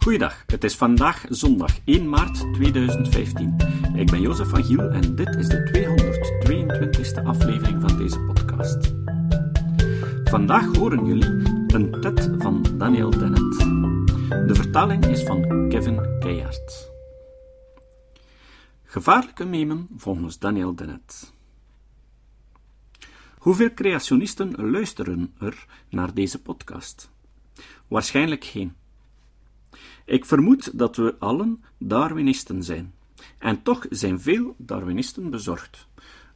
Goeiedag, het is vandaag zondag 1 maart 2015. Ik ben Jozef van Giel en dit is de 222e aflevering van deze podcast. Vandaag horen jullie een TED van Daniel Dennett. De vertaling is van Kevin Keijert. Gevaarlijke memen volgens Daniel Dennett. Hoeveel creationisten luisteren er naar deze podcast? Waarschijnlijk geen. Ik vermoed dat we allen Darwinisten zijn. En toch zijn veel Darwinisten bezorgd,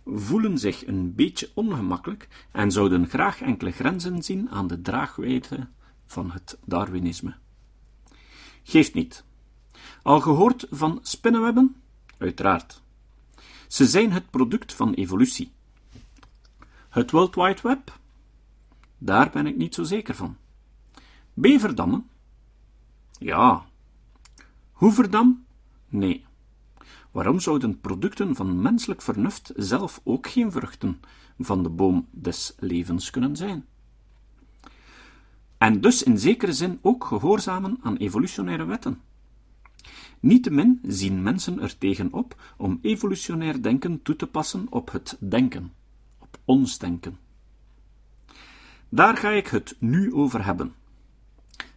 voelen zich een beetje ongemakkelijk en zouden graag enkele grenzen zien aan de draagwijdte van het Darwinisme. Geeft niet. Al gehoord van spinnenwebben? Uiteraard. Ze zijn het product van evolutie. Het World Wide Web? Daar ben ik niet zo zeker van. Beverdammen? Ja. Hoeverdam? Nee. Waarom zouden producten van menselijk vernuft zelf ook geen vruchten van de boom des levens kunnen zijn? En dus in zekere zin ook gehoorzamen aan evolutionaire wetten. Niettemin zien mensen er tegen op om evolutionair denken toe te passen op het denken, op ons denken. Daar ga ik het nu over hebben.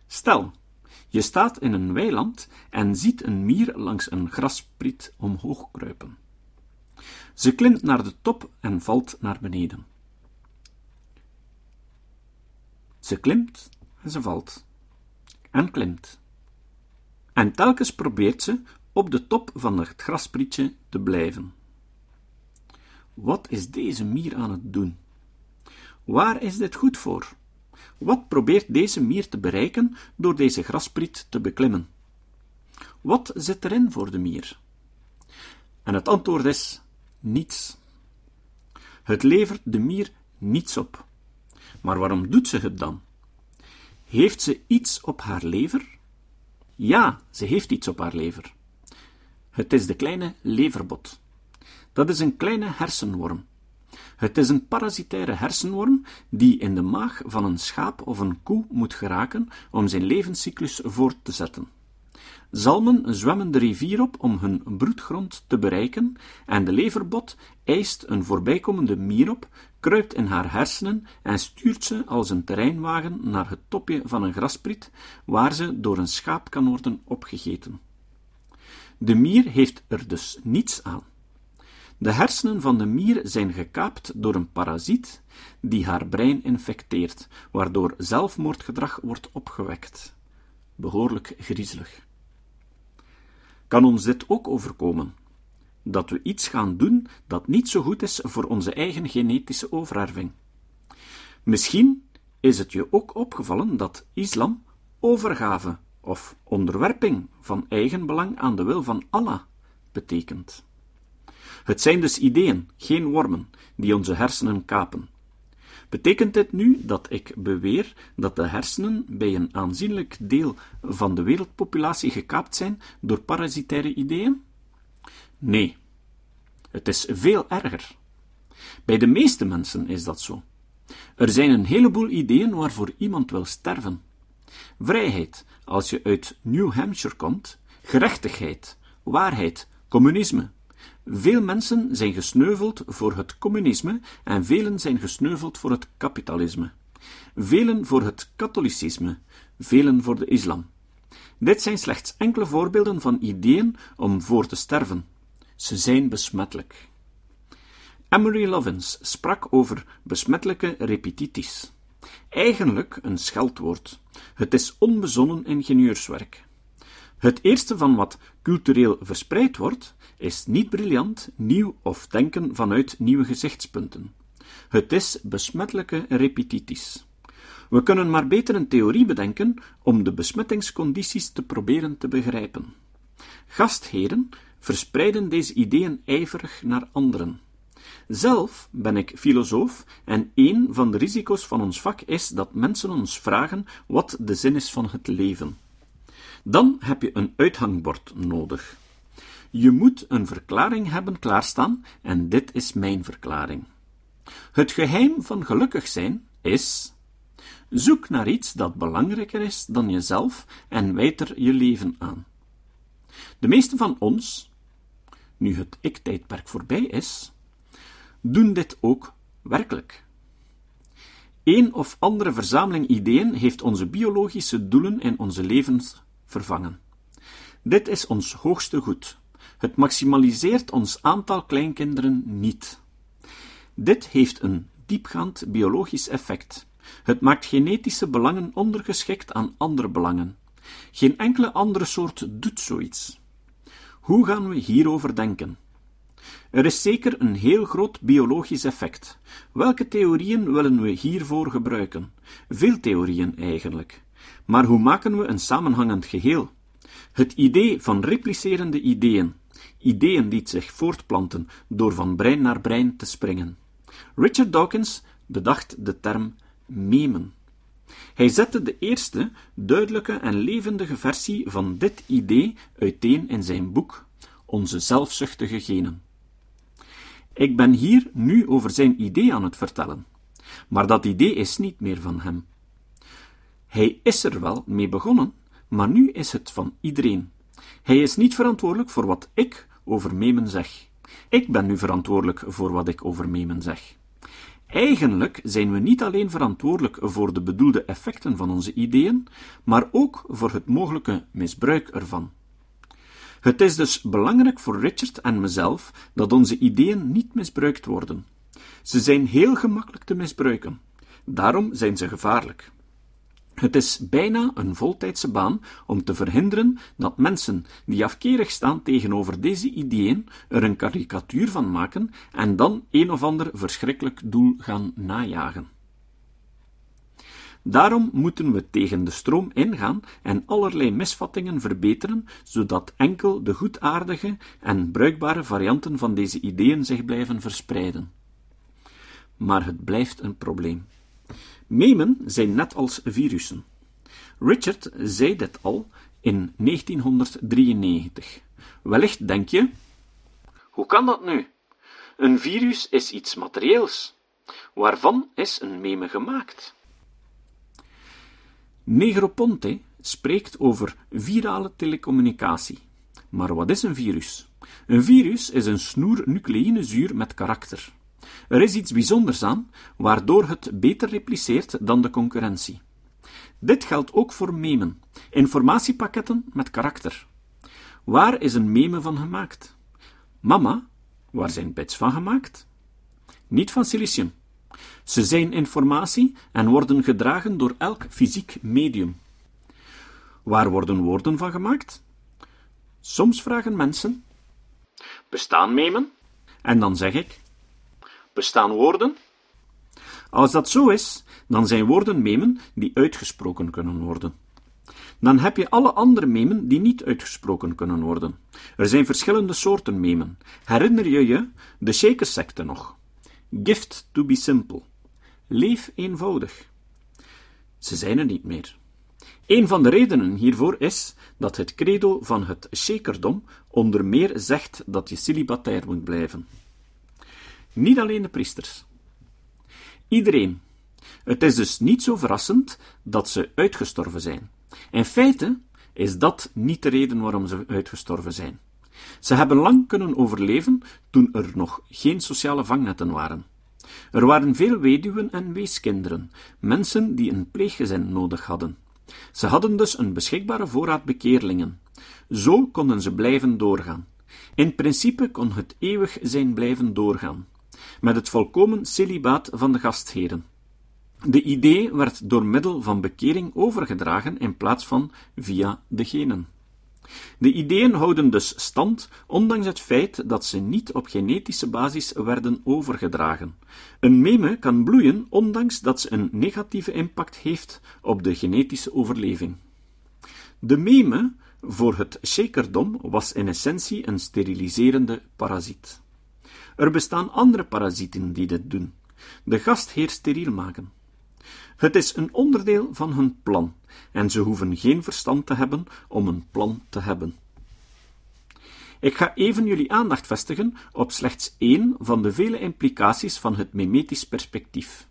Stel, je staat in een weiland en ziet een mier langs een graspriet omhoog kruipen. Ze klimt naar de top en valt naar beneden. Ze klimt en ze valt en klimt. En telkens probeert ze op de top van het grasprietje te blijven. Wat is deze mier aan het doen? Waar is dit goed voor? Wat probeert deze mier te bereiken door deze graspriet te beklimmen? Wat zit erin voor de mier? En het antwoord is niets. Het levert de mier niets op. Maar waarom doet ze het dan? Heeft ze iets op haar lever? Ja, ze heeft iets op haar lever. Het is de kleine leverbot. Dat is een kleine hersenworm het is een parasitaire hersenworm die in de maag van een schaap of een koe moet geraken om zijn levenscyclus voort te zetten. Zalmen zwemmen de rivier op om hun broedgrond te bereiken, en de leverbot eist een voorbijkomende mier op, kruipt in haar hersenen en stuurt ze als een terreinwagen naar het topje van een graspriet, waar ze door een schaap kan worden opgegeten. De mier heeft er dus niets aan. De hersenen van de mier zijn gekaapt door een parasiet die haar brein infecteert, waardoor zelfmoordgedrag wordt opgewekt. Behoorlijk griezelig. Kan ons dit ook overkomen? Dat we iets gaan doen dat niet zo goed is voor onze eigen genetische overerving. Misschien is het je ook opgevallen dat islam overgave of onderwerping van eigen belang aan de wil van Allah betekent. Het zijn dus ideeën, geen wormen, die onze hersenen kapen. Betekent dit nu dat ik beweer dat de hersenen bij een aanzienlijk deel van de wereldpopulatie gekaapt zijn door parasitaire ideeën? Nee. Het is veel erger. Bij de meeste mensen is dat zo. Er zijn een heleboel ideeën waarvoor iemand wil sterven. Vrijheid, als je uit New Hampshire komt, gerechtigheid, waarheid, communisme, veel mensen zijn gesneuveld voor het communisme en velen zijn gesneuveld voor het kapitalisme. Velen voor het katholicisme, velen voor de islam. Dit zijn slechts enkele voorbeelden van ideeën om voor te sterven. Ze zijn besmettelijk. Emery Lovins sprak over besmettelijke repetities. Eigenlijk een scheldwoord. Het is onbezonnen ingenieurswerk. Het eerste van wat cultureel verspreid wordt, is niet briljant, nieuw of denken vanuit nieuwe gezichtspunten. Het is besmettelijke repetities. We kunnen maar beter een theorie bedenken om de besmettingscondities te proberen te begrijpen. Gastheren verspreiden deze ideeën ijverig naar anderen. Zelf ben ik filosoof en een van de risico's van ons vak is dat mensen ons vragen wat de zin is van het leven. Dan heb je een uithangbord nodig. Je moet een verklaring hebben klaarstaan, en dit is mijn verklaring. Het geheim van gelukkig zijn is Zoek naar iets dat belangrijker is dan jezelf en wijd er je leven aan. De meeste van ons, nu het ik-tijdperk voorbij is, doen dit ook werkelijk. Een of andere verzameling ideeën heeft onze biologische doelen in onze levens vervangen. Dit is ons hoogste goed. Het maximaliseert ons aantal kleinkinderen niet. Dit heeft een diepgaand biologisch effect. Het maakt genetische belangen ondergeschikt aan andere belangen. Geen enkele andere soort doet zoiets. Hoe gaan we hierover denken? Er is zeker een heel groot biologisch effect. Welke theorieën willen we hiervoor gebruiken? Veel theorieën eigenlijk. Maar hoe maken we een samenhangend geheel? Het idee van replicerende ideeën, ideeën die zich voortplanten door van brein naar brein te springen. Richard Dawkins bedacht de term memen. Hij zette de eerste duidelijke en levendige versie van dit idee uiteen in zijn boek Onze zelfzuchtige genen. Ik ben hier nu over zijn idee aan het vertellen, maar dat idee is niet meer van hem. Hij is er wel mee begonnen, maar nu is het van iedereen. Hij is niet verantwoordelijk voor wat ik over memen zeg. Ik ben nu verantwoordelijk voor wat ik over memen zeg. Eigenlijk zijn we niet alleen verantwoordelijk voor de bedoelde effecten van onze ideeën, maar ook voor het mogelijke misbruik ervan. Het is dus belangrijk voor Richard en mezelf dat onze ideeën niet misbruikt worden. Ze zijn heel gemakkelijk te misbruiken. Daarom zijn ze gevaarlijk. Het is bijna een voltijdse baan om te verhinderen dat mensen die afkerig staan tegenover deze ideeën er een karikatuur van maken en dan een of ander verschrikkelijk doel gaan najagen. Daarom moeten we tegen de stroom ingaan en allerlei misvattingen verbeteren, zodat enkel de goedaardige en bruikbare varianten van deze ideeën zich blijven verspreiden. Maar het blijft een probleem. Memen zijn net als virussen. Richard zei dit al in 1993. Wellicht denk je: hoe kan dat nu? Een virus is iets materieels. Waarvan is een meme gemaakt? Negroponte spreekt over virale telecommunicatie. Maar wat is een virus? Een virus is een snoer nucleïnezuur met karakter. Er is iets bijzonders aan, waardoor het beter repliceert dan de concurrentie. Dit geldt ook voor memen, informatiepakketten met karakter. Waar is een meme van gemaakt? Mama, waar zijn bits van gemaakt? Niet van silicium. Ze zijn informatie en worden gedragen door elk fysiek medium. Waar worden woorden van gemaakt? Soms vragen mensen: Bestaan memen? En dan zeg ik: Bestaan woorden? Als dat zo is, dan zijn woorden memen die uitgesproken kunnen worden. Dan heb je alle andere memen die niet uitgesproken kunnen worden. Er zijn verschillende soorten memen. Herinner je je de Shaker-secte nog? Gift to be simple. Leef eenvoudig. Ze zijn er niet meer. Een van de redenen hiervoor is dat het credo van het shakerdom onder meer zegt dat je celibatair moet blijven. Niet alleen de priesters. Iedereen. Het is dus niet zo verrassend dat ze uitgestorven zijn. In feite is dat niet de reden waarom ze uitgestorven zijn. Ze hebben lang kunnen overleven toen er nog geen sociale vangnetten waren. Er waren veel weduwen en weeskinderen, mensen die een pleeggezin nodig hadden. Ze hadden dus een beschikbare voorraad bekeerlingen. Zo konden ze blijven doorgaan. In principe kon het eeuwig zijn blijven doorgaan, met het volkomen celibaat van de gastheren. De idee werd door middel van bekering overgedragen in plaats van via de genen. De ideeën houden dus stand, ondanks het feit dat ze niet op genetische basis werden overgedragen. Een meme kan bloeien, ondanks dat ze een negatieve impact heeft op de genetische overleving. De meme voor het shakerdom was in essentie een steriliserende parasiet. Er bestaan andere parasieten die dit doen: de gastheer steriel maken. Het is een onderdeel van hun plan, en ze hoeven geen verstand te hebben om een plan te hebben. Ik ga even jullie aandacht vestigen op slechts één van de vele implicaties van het memetisch perspectief.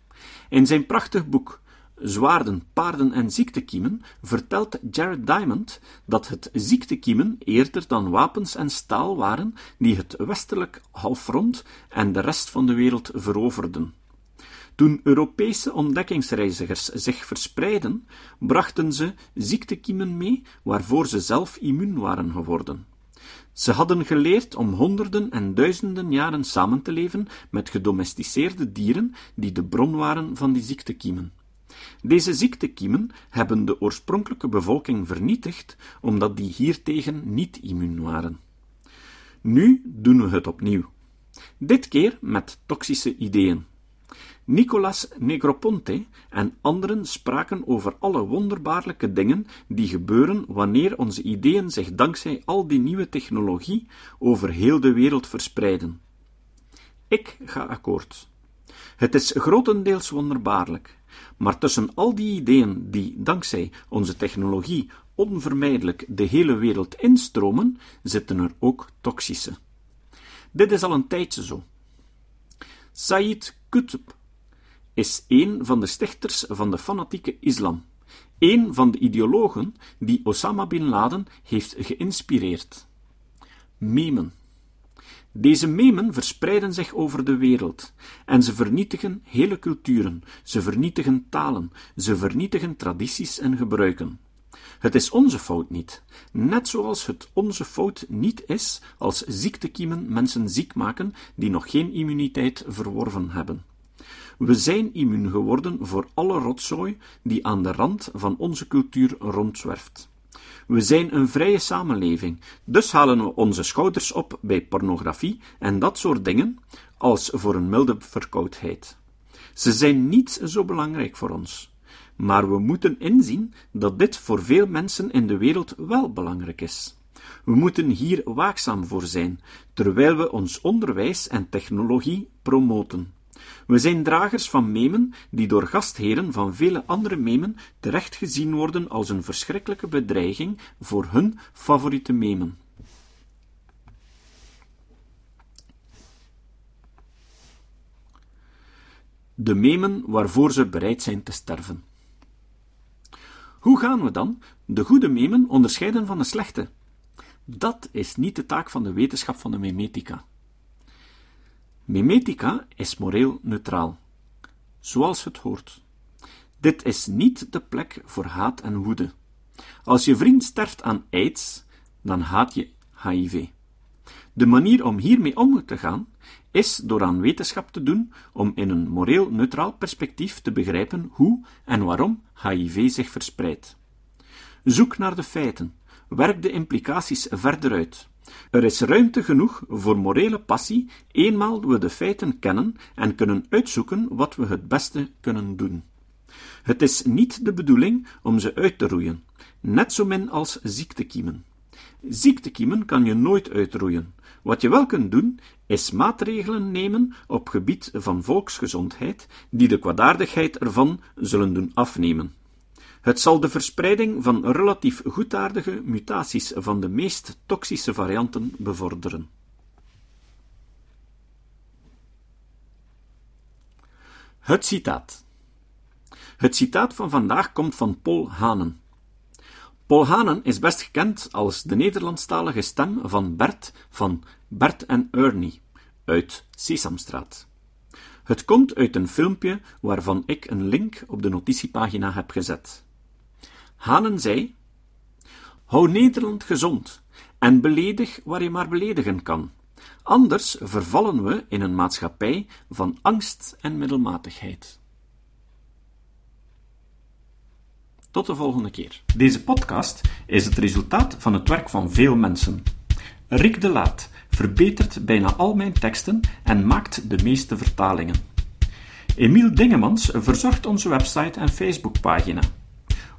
In zijn prachtig boek Zwaarden, paarden en ziektekiemen vertelt Jared Diamond dat het ziektekiemen eerder dan wapens en staal waren die het westelijk halfrond en de rest van de wereld veroverden. Toen Europese ontdekkingsreizigers zich verspreidden, brachten ze ziektekiemen mee waarvoor ze zelf immuun waren geworden. Ze hadden geleerd om honderden en duizenden jaren samen te leven met gedomesticeerde dieren die de bron waren van die ziektekiemen. Deze ziektekiemen hebben de oorspronkelijke bevolking vernietigd, omdat die hiertegen niet immuun waren. Nu doen we het opnieuw. Dit keer met toxische ideeën. Nicolas Negroponte en anderen spraken over alle wonderbaarlijke dingen die gebeuren wanneer onze ideeën zich dankzij al die nieuwe technologie over heel de wereld verspreiden. Ik ga akkoord. Het is grotendeels wonderbaarlijk, maar tussen al die ideeën die dankzij onze technologie onvermijdelijk de hele wereld instromen, zitten er ook toxische. Dit is al een tijdje zo. Said Qutb is een van de stichters van de fanatieke islam, een van de ideologen die Osama bin Laden heeft geïnspireerd. Memen. Deze memen verspreiden zich over de wereld en ze vernietigen hele culturen, ze vernietigen talen, ze vernietigen tradities en gebruiken. Het is onze fout niet, net zoals het onze fout niet is als ziektekiemen mensen ziek maken die nog geen immuniteit verworven hebben. We zijn immuun geworden voor alle rotzooi die aan de rand van onze cultuur rondzwerft. We zijn een vrije samenleving, dus halen we onze schouders op bij pornografie en dat soort dingen, als voor een milde verkoudheid. Ze zijn niet zo belangrijk voor ons. Maar we moeten inzien dat dit voor veel mensen in de wereld wel belangrijk is. We moeten hier waakzaam voor zijn, terwijl we ons onderwijs en technologie promoten. We zijn dragers van memen die door gastheren van vele andere memen terecht gezien worden als een verschrikkelijke bedreiging voor hun favoriete memen. De memen waarvoor ze bereid zijn te sterven. Hoe gaan we dan de goede memen onderscheiden van de slechte? Dat is niet de taak van de wetenschap van de memetica. Memetica is moreel neutraal, zoals het hoort. Dit is niet de plek voor haat en woede. Als je vriend sterft aan aids, dan haat je HIV. De manier om hiermee om te gaan is door aan wetenschap te doen om in een moreel neutraal perspectief te begrijpen hoe en waarom HIV zich verspreidt. Zoek naar de feiten, werk de implicaties verder uit. Er is ruimte genoeg voor morele passie, eenmaal we de feiten kennen en kunnen uitzoeken wat we het beste kunnen doen. Het is niet de bedoeling om ze uit te roeien, net zo min als ziektekiemen. Ziektekiemen kan je nooit uitroeien. Wat je wel kunt doen, is maatregelen nemen op gebied van volksgezondheid, die de kwaadaardigheid ervan zullen doen afnemen. Het zal de verspreiding van relatief goedaardige mutaties van de meest toxische varianten bevorderen. Het citaat. Het citaat van vandaag komt van Paul Hanen. Paul Hanen is best gekend als de Nederlandstalige stem van Bert van Bert en Ernie uit Sesamstraat. Het komt uit een filmpje waarvan ik een link op de notitiepagina heb gezet. Hanen zei: Hou Nederland gezond en beledig waar je maar beledigen kan. Anders vervallen we in een maatschappij van angst en middelmatigheid. Tot de volgende keer. Deze podcast is het resultaat van het werk van veel mensen. Rick de Laat verbetert bijna al mijn teksten en maakt de meeste vertalingen. Emiel Dingemans verzorgt onze website en Facebookpagina.